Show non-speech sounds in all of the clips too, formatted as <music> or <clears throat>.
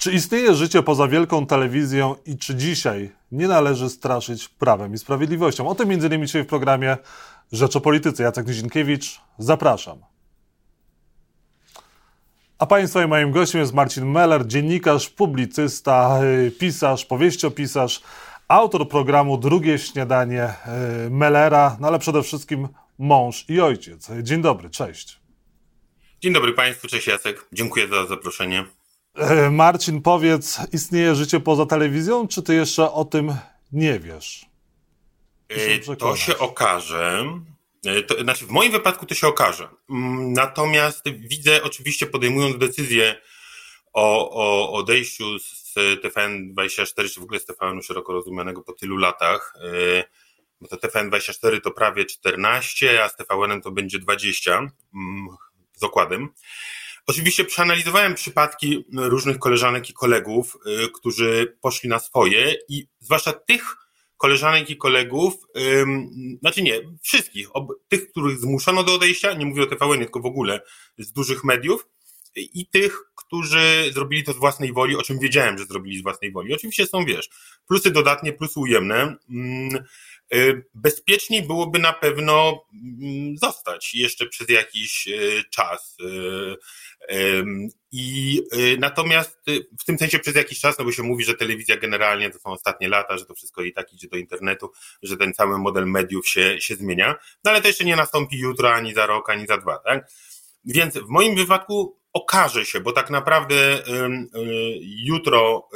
Czy istnieje życie poza wielką telewizją i czy dzisiaj nie należy straszyć prawem i sprawiedliwością? O tym między innymi dzisiaj w programie Rzecz o Polityce. Jacek Nizinkiewicz, zapraszam. A Państwa i moim gościem jest Marcin Meller, dziennikarz, publicysta, y, pisarz, powieściopisarz, autor programu Drugie Śniadanie y, Mellera, no ale przede wszystkim mąż i ojciec. Dzień dobry, cześć. Dzień dobry Państwu, cześć Jacek, dziękuję za zaproszenie. E, Marcin, powiedz, istnieje życie poza telewizją, czy ty jeszcze o tym nie wiesz? Się to się okaże. E, to, znaczy, w moim wypadku to się okaże. Mm, natomiast widzę, oczywiście podejmując decyzję o, o odejściu z TVN24, czy w ogóle z TVN-u szeroko rozumianego po tylu latach, e, bo to TVN24 to prawie 14, a z TVN-em to będzie 20 mm, z okładem. Oczywiście przeanalizowałem przypadki różnych koleżanek i kolegów, y, którzy poszli na swoje i zwłaszcza tych koleżanek i kolegów, znaczy nie, wszystkich, tych, których zmuszono do odejścia, nie mówię o TVN, tylko w ogóle z dużych mediów, i tych, którzy zrobili to z własnej woli, o czym wiedziałem, że zrobili z własnej woli. Oczywiście są, wiesz, plusy dodatnie, plusy ujemne. Y, bezpieczniej byłoby na pewno mm, zostać jeszcze przez jakiś y, czas. I natomiast w tym sensie przez jakiś czas, no bo się mówi, że telewizja generalnie to są ostatnie lata, że to wszystko i tak idzie do internetu, że ten cały model mediów się, się zmienia, no ale to jeszcze nie nastąpi jutro, ani za rok, ani za dwa, tak? Więc w moim wypadku okaże się, bo tak naprawdę jutro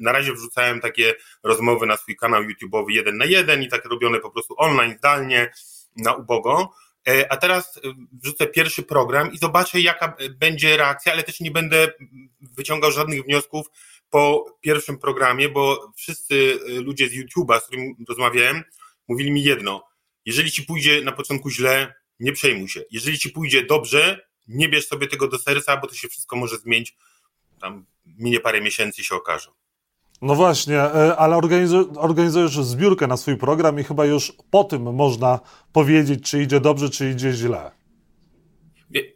na razie wrzucałem takie rozmowy na swój kanał YouTube'owy jeden na jeden i tak robione po prostu online, zdalnie, na ubogo. E, a teraz e, wrzucę pierwszy program i zobaczę, jaka będzie reakcja, ale też nie będę wyciągał żadnych wniosków po pierwszym programie, bo wszyscy ludzie z YouTube'a, z którymi rozmawiałem, mówili mi jedno. Jeżeli ci pójdzie na początku źle, nie przejmuj się. Jeżeli ci pójdzie dobrze, nie bierz sobie tego do serca, bo to się wszystko może zmienić. Tam minie parę miesięcy się okaże. No właśnie, ale organizujesz zbiórkę na swój program i chyba już po tym można powiedzieć, czy idzie dobrze, czy idzie źle.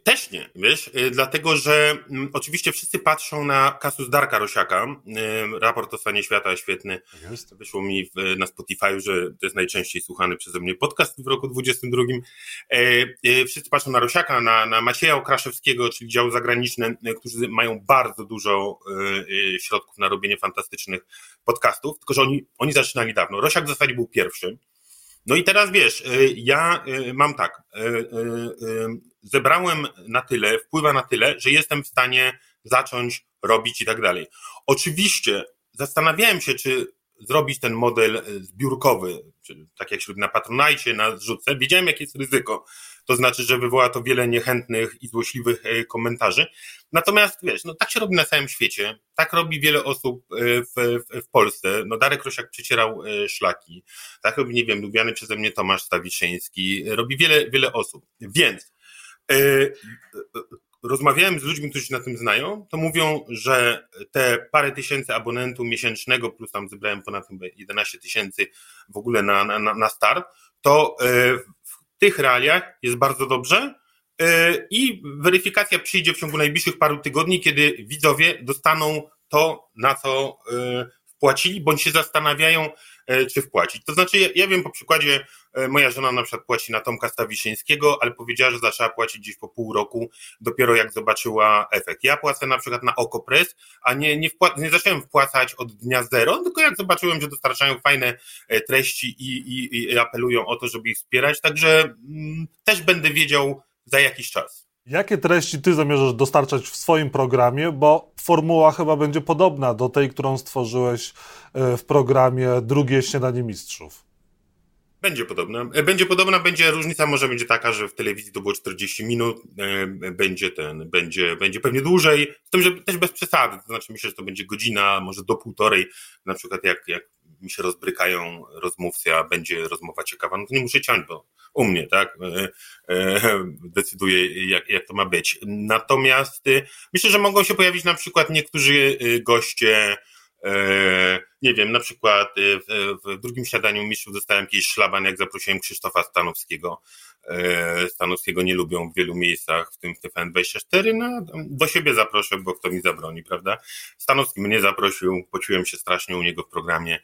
Też nie, wiesz, y, dlatego że mm, oczywiście wszyscy patrzą na kasus Darka Rosiaka, y, raport o stanie świata świetny. Jest. Wyszło mi w, na Spotify, że to jest najczęściej słuchany przeze mnie podcast w roku 2022. E, e, wszyscy patrzą na Rosiaka, na, na Macieja Okraszewskiego, czyli dział zagraniczny, y, którzy mają bardzo dużo środków na robienie fantastycznych podcastów, tylko że oni, oni zaczynali dawno. Rosiak w zasadzie był pierwszy. No i teraz wiesz, ja mam tak, zebrałem na tyle, wpływa na tyle, że jestem w stanie zacząć robić i tak dalej. Oczywiście zastanawiałem się, czy zrobić ten model zbiórkowy, czy tak jak śród na Patronajcie, na zrzutce. Wiedziałem, jakie jest ryzyko. To znaczy, że wywoła to wiele niechętnych i złośliwych e, komentarzy. Natomiast wiesz, no tak się robi na całym świecie. Tak robi wiele osób e, w, w, w Polsce. No Darek Rosiak przecierał e, szlaki. Tak robi, nie wiem, lubiany przeze mnie Tomasz Stawiszyński. Robi wiele, wiele osób. Więc rozmawiałem z ludźmi, którzy się na tym znają, to mówią, że te parę tysięcy abonentów miesięcznego, plus tam zebrałem ponad 11 tysięcy w ogóle na, na, na start, to tych realiach jest bardzo dobrze i weryfikacja przyjdzie w ciągu najbliższych paru tygodni, kiedy widzowie dostaną to, na co wpłacili, bądź się zastanawiają, E, czy wpłacić. To znaczy, ja, ja wiem po przykładzie, e, moja żona na przykład płaci na Tomka Stawiszyńskiego, ale powiedziała, że zaczęła płacić gdzieś po pół roku, dopiero jak zobaczyła efekt. Ja płacę na przykład na Okopres, a nie, nie, wpła- nie zacząłem wpłacać od dnia zero, tylko jak zobaczyłem, że dostarczają fajne e, treści i, i, i apelują o to, żeby ich wspierać, także mm, też będę wiedział za jakiś czas. Jakie treści ty zamierzasz dostarczać w swoim programie, bo formuła chyba będzie podobna do tej, którą stworzyłeś e, w programie Drugie Śniadanie Mistrzów. Będzie podobna. E, będzie podobna, będzie różnica. Może będzie taka, że w telewizji to było 40 minut, e, będzie ten, będzie, będzie pewnie dłużej, w tym, że też bez przesady, to znaczy myślę, że to będzie godzina, może do półtorej, na przykład jak, jak mi się rozbrykają rozmówcy, a będzie rozmowa ciekawa, no to nie muszę ciąć, bo u mnie, tak, e, e, decyduje jak, jak to ma być. Natomiast e, myślę, że mogą się pojawić na przykład niektórzy goście nie wiem, na przykład w, w drugim śniadaniu mistrzów dostałem jakiś szlaban, jak zaprosiłem Krzysztofa Stanowskiego. Stanowskiego nie lubią w wielu miejscach, w tym w TVN24, no do siebie zaproszę, bo kto mi zabroni, prawda? Stanowski mnie zaprosił, poczułem się strasznie u niego w programie.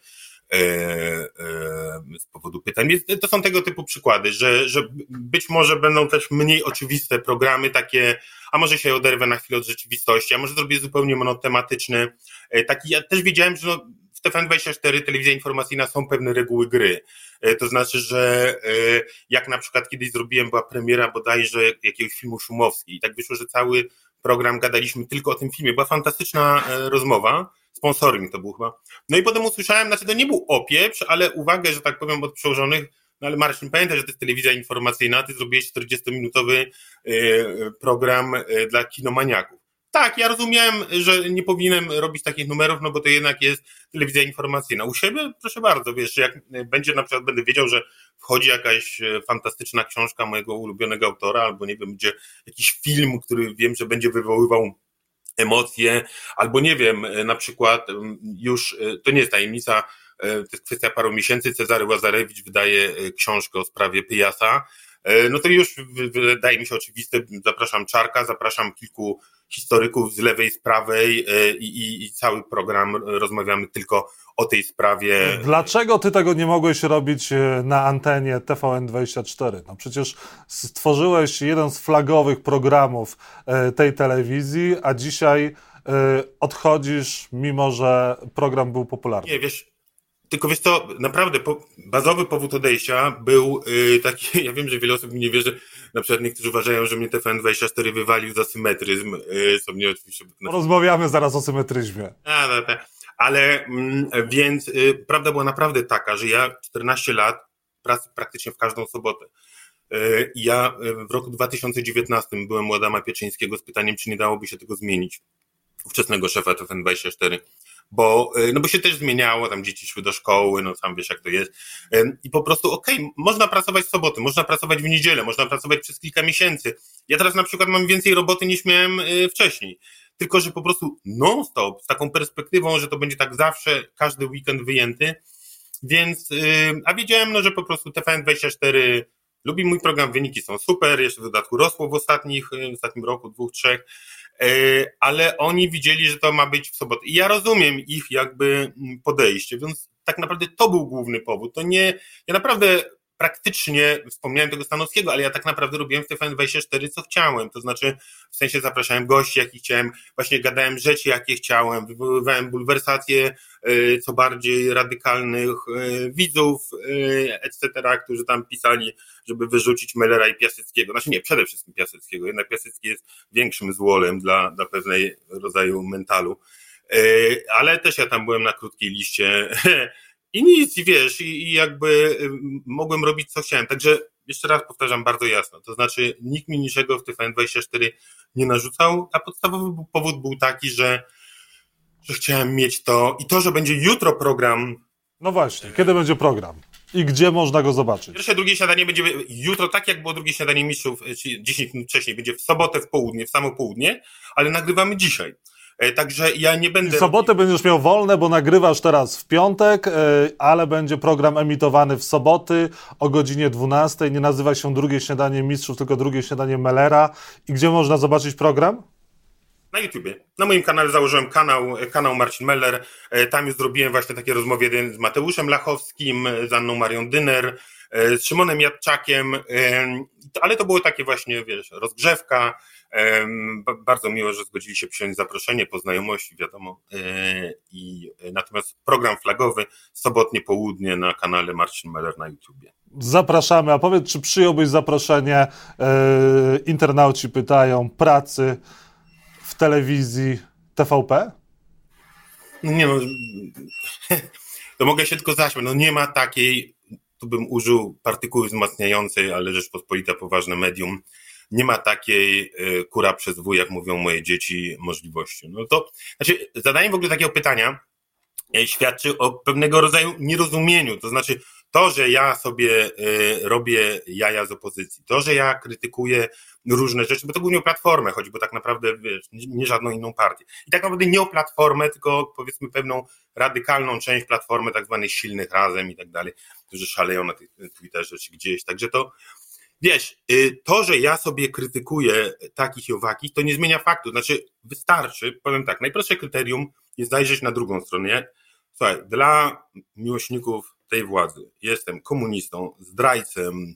E, e, z powodu pytań. To są tego typu przykłady, że, że być może będą też mniej oczywiste programy, takie, a może się oderwę na chwilę od rzeczywistości, a może zrobię zupełnie monotematyczny. E, taki, ja też widziałem, że no, w TVN24, telewizja informacyjna, są pewne reguły gry. To znaczy, że jak na przykład kiedyś zrobiłem, była premiera bodajże jakiegoś filmu Szumowski i tak wyszło, że cały program gadaliśmy tylko o tym filmie. Była fantastyczna rozmowa, sponsoring to był chyba. No i potem usłyszałem, znaczy to nie był opieprz, ale uwagę, że tak powiem, od przełożonych, no ale Marcin, pamiętaj, że to jest telewizja informacyjna, ty zrobiłeś 40-minutowy e, program e, dla kinomaniaków. Tak, ja rozumiem, że nie powinienem robić takich numerów, no bo to jednak jest telewizja informacyjna. U siebie, proszę bardzo, wiesz, jak będzie na przykład, będę wiedział, że wchodzi jakaś e, fantastyczna książka mojego ulubionego autora, albo nie wiem, będzie jakiś film, który wiem, że będzie wywoływał emocje, albo nie wiem, e, na przykład już, e, to nie jest tajemnica, e, to jest kwestia paru miesięcy, Cezary Łazarewicz wydaje książkę o sprawie Pyjasa, no to już wydaje mi się oczywiste, zapraszam Czarka, zapraszam kilku historyków z lewej, z prawej i, i, i cały program rozmawiamy tylko o tej sprawie. Dlaczego ty tego nie mogłeś robić na antenie TVN24? No przecież stworzyłeś jeden z flagowych programów tej telewizji, a dzisiaj odchodzisz, mimo że program był popularny. Nie, wiesz, tylko wiesz co, naprawdę po, bazowy powód odejścia był yy, taki, <laughs> ja wiem, że wiele osób mi nie wierzy, na przykład niektórzy uważają, że mnie TFN24 wywalił za symetryzm, yy, co mnie oczywiście... Rozmawiamy zaraz o symetryzmie. A, no, tak. Ale mm, więc yy, prawda była naprawdę taka, że ja 14 lat pracy praktycznie w każdą sobotę. Y, ja y, w roku 2019 byłem u Adama Pieczyńskiego z pytaniem, czy nie dałoby się tego zmienić. Ówczesnego szefa TFN24 bo, y, no bo się też zmieniało, tam dzieci szły do szkoły, no sam wiesz jak to jest. I po prostu okej, okay, można pracować w soboty, można pracować w niedzielę, można pracować przez kilka miesięcy. Ja teraz na przykład mam więcej roboty niż miałem y, wcześniej. Tylko, że po prostu non-stop, z taką perspektywą, że to będzie tak zawsze, każdy weekend wyjęty. Więc, y, a wiedziałem, no, że po prostu TVN24 lubi mój program, wyniki są super, jeszcze w dodatku rosło w ostatnich, w ostatnim roku, dwóch, trzech. E, ale oni widzieli, że to ma być w sobotę. I ja rozumiem ich jakby mm, podejście, więc tak naprawdę to był główny powód. To nie, ja naprawdę praktycznie, wspomniałem tego Stanowskiego, ale ja tak naprawdę robiłem w TVN24 co chciałem, to znaczy w sensie zapraszałem gości, jakich chciałem, właśnie gadałem rzeczy, jakie chciałem, wywoływałem bulwersacje y, co bardziej radykalnych y, widzów, y, etc., którzy tam pisali, żeby wyrzucić Mellera i Piaseckiego, znaczy nie, przede wszystkim Piaseckiego, jednak Piasecki jest większym złolem dla, dla pewnej rodzaju mentalu, ale też ja tam byłem na krótkiej liście <laughs> I nic, i wiesz, i, i jakby y, mogłem robić co chciałem. Także jeszcze raz powtarzam bardzo jasno, to znaczy nikt mi niczego w TVN24 nie narzucał, a podstawowy powód był taki, że, że chciałem mieć to i to, że będzie jutro program. No właśnie, kiedy będzie program? I gdzie można go zobaczyć? Pierwsze, drugie śniadanie będzie jutro, tak jak było drugie śniadanie mistrzów, czyli 10 minut wcześniej, będzie w sobotę w południe, w samo południe, ale nagrywamy dzisiaj. E, także ja nie będę. W sobotę będziesz miał wolne, bo nagrywasz teraz w piątek, e, ale będzie program emitowany w soboty o godzinie 12. Nie nazywa się Drugie Śniadanie Mistrzów, tylko Drugie Śniadanie Mellera. I gdzie można zobaczyć program? Na YouTubie. Na moim kanale założyłem kanał, kanał Marcin Meller. E, tam już zrobiłem właśnie takie rozmowy z Mateuszem Lachowskim, z Anną Marią Dyner, z Szymonem Jadczakiem, ale to było takie właśnie, wiesz, rozgrzewka, bardzo miło, że zgodzili się przyjąć zaproszenie po znajomości, wiadomo. E, I e, natomiast program flagowy sobotnie południe na kanale Marcin Meller na YouTubie. Zapraszamy. A powiedz, czy przyjąłbyś zaproszenie? E, internauci pytają pracy w telewizji TVP? No nie no, <laughs> to mogę się tylko zaśmiać. No nie ma takiej, tu bym użył partykuły wzmacniającej, ale Rzeczpospolita poważne medium nie ma takiej e, kura przez wuj, jak mówią moje dzieci, możliwości. No to, znaczy, zadanie w ogóle takiego pytania e, świadczy o pewnego rodzaju nierozumieniu, to znaczy, To, że ja sobie y, robię jaja z opozycji, to, że ja krytykuję różne rzeczy, bo to głównie o Platformę chodzi, bo tak naprawdę wiesz, nie żadną inną partię. I tak naprawdę nie o Platformę, tylko powiedzmy pewną radykalną część Platformy, tak zwanych silnych razem i tak dalej, którzy szaleją na Twitterze czy gdzieś. Także to, wiesz, y, to, że ja sobie krytykuję takich i owakich, to nie zmienia faktu. Znaczy, wystarczy, powiem tak, najprostsze kryterium jest zajrzeć na drugą stronę. Słuchaj, dla miłośników tej władzy jestem komunistą, zdrajcem,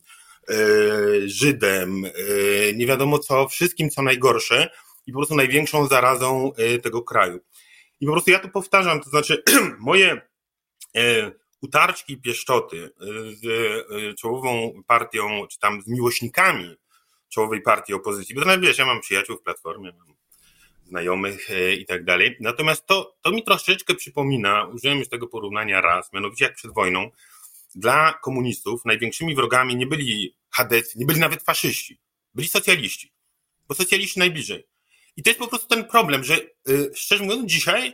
yy, Żydem, yy, nie wiadomo co, wszystkim co najgorsze i po prostu największą zarazą yy, tego kraju. I po prostu ja to powtarzam, to znaczy <clears throat> moje utarczki i pieszczoty z czołową partią, czy tam z miłośnikami czołowej partii opozycji, bo to nawet wiesz, ja mam przyjaciół w Platformie, mam znajomych i tak dalej. Natomiast to, to mi troszeczkę przypomina, użyłem już tego porównania raz, mianowicie jak przed wojną, dla komunistów największymi wrogami nie byli chadecy, nie byli nawet faszyści, byli socjaliści, bo socjaliści najbliżej. I to jest po prostu ten problem, że szczerze mówiąc dzisiaj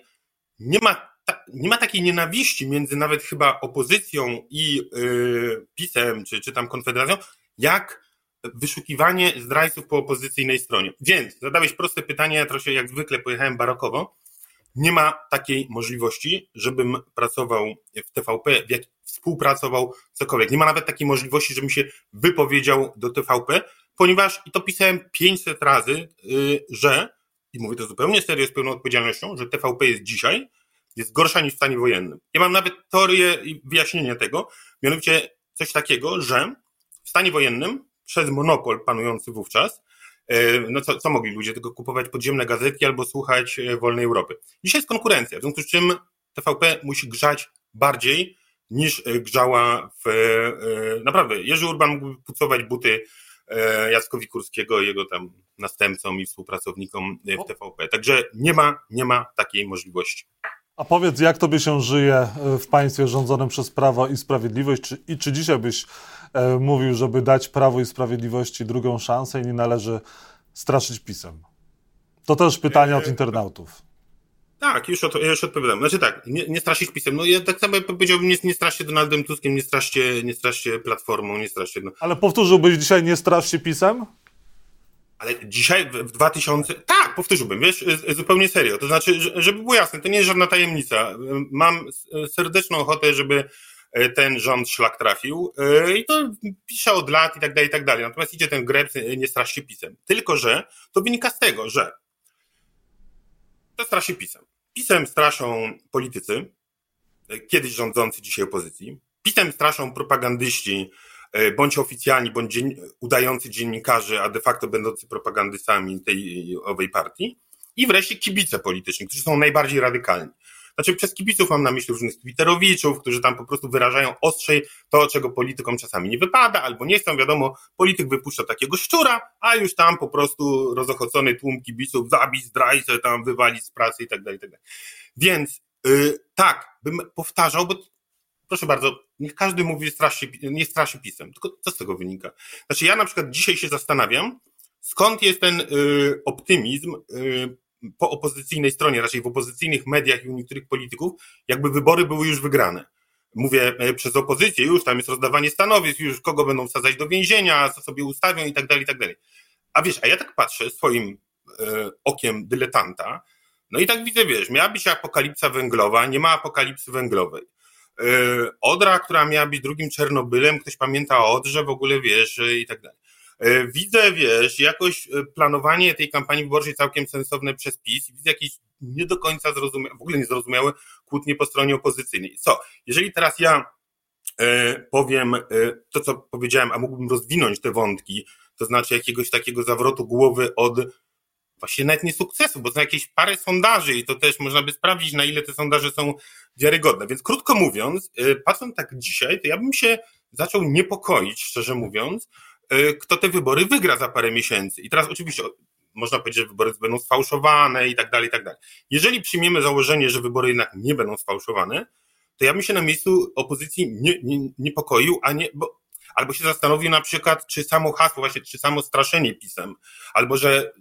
nie ma, ta, nie ma takiej nienawiści między nawet chyba opozycją i yy, PiSem, czy, czy tam Konfederacją, jak wyszukiwanie zdrajców po opozycyjnej stronie. Więc zadałeś proste pytanie, ja trochę jak zwykle pojechałem barokowo. Nie ma takiej możliwości, żebym pracował w TVP, jak współpracował cokolwiek. Nie ma nawet takiej możliwości, żebym się wypowiedział do TVP, ponieważ, i to pisałem 500 razy, yy, że, i mówię to zupełnie serio, z pełną odpowiedzialnością, że TVP jest dzisiaj, jest gorsza niż w stanie wojennym. Ja mam nawet teorię i wyjaśnienie tego, mianowicie coś takiego, że w stanie wojennym przez monopol panujący wówczas, e, no co, co mogli ludzie? Tylko kupować podziemne gazetki albo słuchać e, wolnej Europy. Dzisiaj jest konkurencja, w związku z czym TVP musi grzać bardziej niż e, grzała w. Naprawdę, Jerzy Urban mógłby pucować buty Jackowi Kurskiego, jego tam następcom i współpracownikom w TVP. Także nie ma, nie ma takiej możliwości. A powiedz, jak tobie się żyje w państwie rządzonym przez Prawo i Sprawiedliwość? Czy, I czy dzisiaj byś E, mówił, żeby dać Prawu i Sprawiedliwości drugą szansę i nie należy straszyć pisem. To też pytanie od e, internautów. Tak, już, od, już odpowiadam. Znaczy tak, nie, nie straszyć pisem. No ja tak samo powiedziałbym, nie, nie straszcie Donaldem Tuskiem, nie straszcie, nie straszcie Platformą, nie straszcie... No. Ale powtórzyłbyś dzisiaj, nie straszcie pisem? Ale dzisiaj w 2000. Tak, powtórzyłbym, wiesz, zupełnie serio. To znaczy, żeby było jasne, to nie jest żadna tajemnica. Mam serdeczną ochotę, żeby E, ten rząd szlak trafił e, i to pisze od lat i tak dalej, i tak dalej. Natomiast idzie ten greb, e, nie straszy pisem. Tylko, że to wynika z tego, że to straszy pisem. Pisem straszą politycy, kiedyś rządzący, dzisiaj opozycji. Pisem straszą propagandyści, bądź oficjalni, bądź dzien udający dziennikarze, a de facto będący propagandystami tej owej partii. I wreszcie kibice polityczni, którzy są najbardziej radykalni. Znaczy przez kibiców mam na myśli różnych twitterowiczów, którzy tam po prostu wyrażają ostrzej to, czego politykom czasami nie wypada, albo nie chcą, wiadomo, polityk wypuszcza takiego szczura, a już tam po prostu rozochocony tłum kibiców zabić zdrajcę, tam wywalić z pracy i tak dalej, tak dalej. Więc yy, tak, bym powtarzał, bo proszę bardzo, niech każdy mówi, straszy, nie straszy pisem, tylko co z tego wynika? Znaczy ja na przykład dzisiaj się zastanawiam, skąd jest ten y, optymizm y, po opozycyjnej stronie, raczej w opozycyjnych mediach i u niektórych polityków, jakby wybory były już wygrane. Mówię e, przez opozycję, już tam jest rozdawanie stanowisk, już kogo będą wsadzać do więzienia, co sobie ustawią i tak dalej, i tak dalej. A wiesz, a ja tak patrzę swoim e, okiem dyletanta, no i tak widzę, wiesz, miała być apokalipsa węglowa, nie ma apokalipsy węglowej. E, Odra, która miała być drugim Czernobylem, ktoś pamięta o Odrze, w ogóle wiesz, i tak dalej. E, widzę, wiesz, jakoś e, planowanie tej kampanii wyborczej całkiem sensowne przez PiS widzę jakieś nie do końca zrozumiałe, w ogóle niezrozumiałe kłótnie po stronie opozycyjnej. Co? Jeżeli teraz ja powiem to, co powiedziałem, a mógłbym rozwinąć te wątki, to znaczy jakiegoś takiego zawrotu głowy od właśnie nawet nie sukcesu, bo są jakieś parę sondaży i to też można by sprawdzić, na ile te sondaże są wiarygodne. Więc krótko mówiąc, patrząc tak dzisiaj, to ja bym się zaczął niepokoić, szczerze mówiąc, E, kto te wybory wygra za parę miesięcy. I teraz oczywiście można powiedzieć, że wybory będą sfałszowane i tak dalej, i tak dalej. Jeżeli przyjmiemy założenie, że wybory jednak nie będą sfałszowane, to ja bym się na miejscu opozycji nie, nie, niepokoił, a nie, bo, albo się zastanowił na przykład, czy samo hasło, właśnie, czy samo straszenie pisem, albo że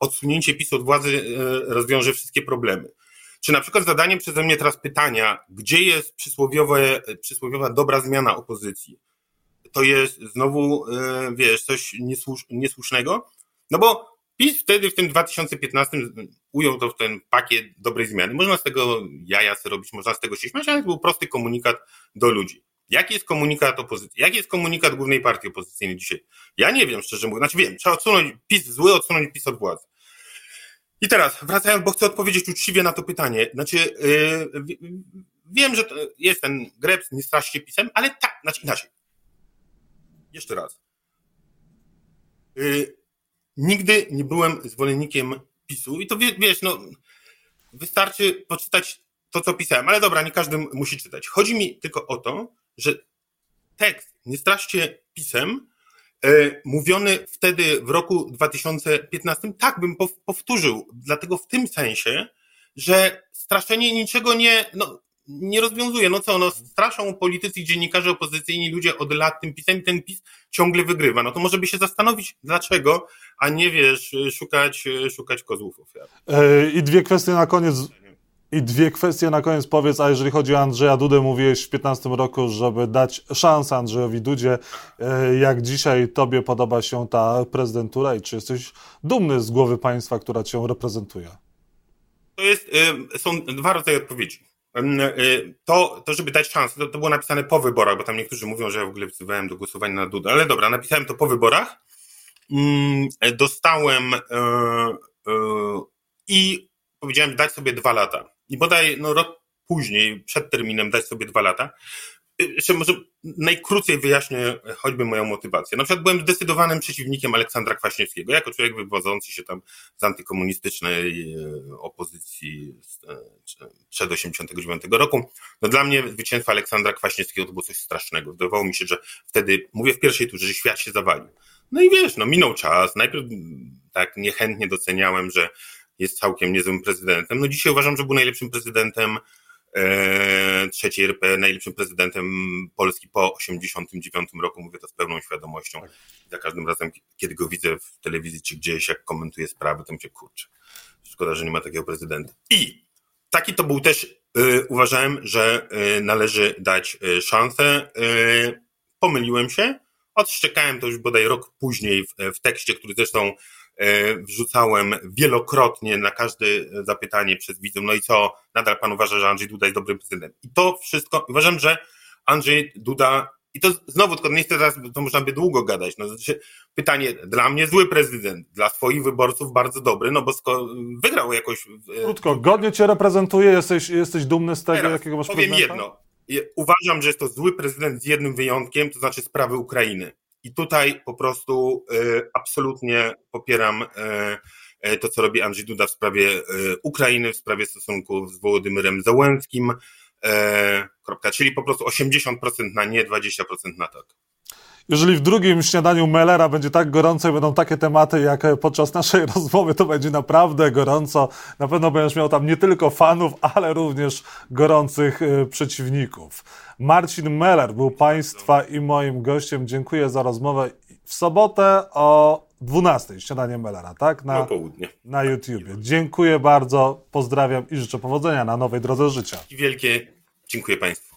odsunięcie PiSu od władzy e, rozwiąże wszystkie problemy. Czy na przykład zadanie przeze mnie teraz pytania, gdzie jest przysłowiowa dobra zmiana opozycji, to jest znowu, e, wiesz, coś niesłusz, niesłusznego? No bo PiS wtedy w tym 2015 ujął to w ten pakiet dobrej zmiany. Można z tego jaja sobie robić, można z tego się śmiać, ale to był prosty komunikat do ludzi. Jaki jest komunikat opozycji? Jaki jest komunikat głównej partii opozycyjnej dzisiaj? Ja nie wiem, szczerze mówiąc. Znaczy wiem, trzeba odsunąć PiS zły, odsunąć PiS od władzy. I teraz, wracając, bo chcę odpowiedzieć uczciwie na to pytanie. Znaczy, yy, wiem, że jest ten Grebs, nie straszcie pisem, ale tak, znaczy inaczej. Jeszcze raz. Yy, nigdy nie byłem zwolennikiem PiSu i to wiesz, no, wystarczy poczytać to, co pisałem, ale dobra, nie każdy musi czytać. Chodzi mi tylko o to, że tekst Nie straszcie pisem, mówiony wtedy w roku 2015, tak bym powtórzył, dlatego w tym sensie, że straszenie niczego nie, no, nie rozwiązuje. No co, no straszą politycy dziennikarze opozycyjni ludzie od lat tym pisem i ten PiS ciągle wygrywa. No to może by się zastanowić dlaczego, a nie wiesz, szukać, szukać kozłów ofiar. E, I dwie kwestie na koniec. I dwie kwestie na koniec powiedz, a jeżeli chodzi o Andrzeja Dudę, mówiłeś w 15 roku, żeby dać szansę Andrzejowi Dudzie. E, jak dzisiaj tobie podoba się ta prezydentura i czy jesteś dumny z głowy państwa, która cię reprezentuje? To jest, e, są dwa rodzaje odpowiedzi. E, to, to żeby dać szansę, to, to było napisane po wyborach, bo tam niektórzy mówią, że ja w ogóle wzywałem do głosowania na Dudę, ale dobra, napisałem to po wyborach. Mm, dostałem i powiedziałem dać sobie dwa lata i bodaj no, rok później, przed terminem, dać sobie dwa lata. Y, jeszcze może najkrócej wyjaśnię choćby moją motywację. Na przykład byłem zdecydowanym przeciwnikiem Aleksandra Kwaśniewskiego, jako człowiek wywodzący się tam z antykomunistycznej y, opozycji y, przed 89 roku. No dla mnie zwycięstwo Aleksandra Kwaśniewskiego to było coś strasznego. Wydawało mi się, że wtedy, mówię w pierwszej turze, że świat się zawalił. No i wiesz, no minął czas. Najpierw tak niechętnie doceniałem, że jest całkiem niezłym prezydentem. No dzisiaj uważam, że był najlepszym prezydentem e, trzeciej RP, najlepszym prezydentem Polski po 89 roku. Mówię to z pełną świadomością. Tak. Za każdym razem, kiedy go widzę w telewizji czy gdzieś, jak komentuje sprawy, to się kurczę. Szkoda, że nie ma takiego prezydenta. I taki to był też, y, uważałem, że y, należy dać y, szansę. Pomyliłem się. Odszczekałem to już bodaj rok później w, w tekście, który zresztą E, wrzucałem wielokrotnie na każde zapytanie przez widzów, no i co, nadal pan uważa, że Andrzej Duda jest dobrym prezydentem. I to wszystko, uważam, że Andrzej Duda, i to znowu, tylko nie teraz, to można by długo gadać, no, znaczy, pytanie, dla mnie zły prezydent, dla swoich wyborców bardzo dobry, no bo wygrał jakoś... Krótko, godnie cię reprezentuje, jesteś, jesteś dumny z tego, teraz, jakiego masz powiem prezydenta? jedno, uważam, że jest to zły prezydent z jednym wyjątkiem, to znaczy sprawy Ukrainy. I tutaj po prostu e, absolutnie popieram e, e, to, co robi Andrzej Duda w sprawie Ukrainy, w sprawie stosunków z Wołodymyrem Załęckim. Kropka. Czyli po prostu 80% na nie, 20% na tak. Jeżeli w drugim śniadaniu Mellera będzie tak gorąco i będą takie tematy jak podczas naszej <laughs> rozmowy, to będzie naprawdę gorąco. Na pewno będziesz miał tam nie tylko fanów, ale również gorących przeciwników. Marcin Meller był Państwa i moim gościem. Dziękuję za rozmowę. W sobotę o 12 śniadanie Mellera, tak? Na, na południe. Na YouTubie. Dziękuję bardzo, pozdrawiam i życzę powodzenia na nowej drodze życia. Wielkie dziękuję Państwu.